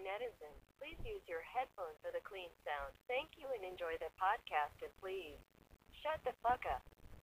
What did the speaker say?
a Edison. Please use your headphones for the clean sound. Thank you and enjoy the podcast and please shut the fuck up.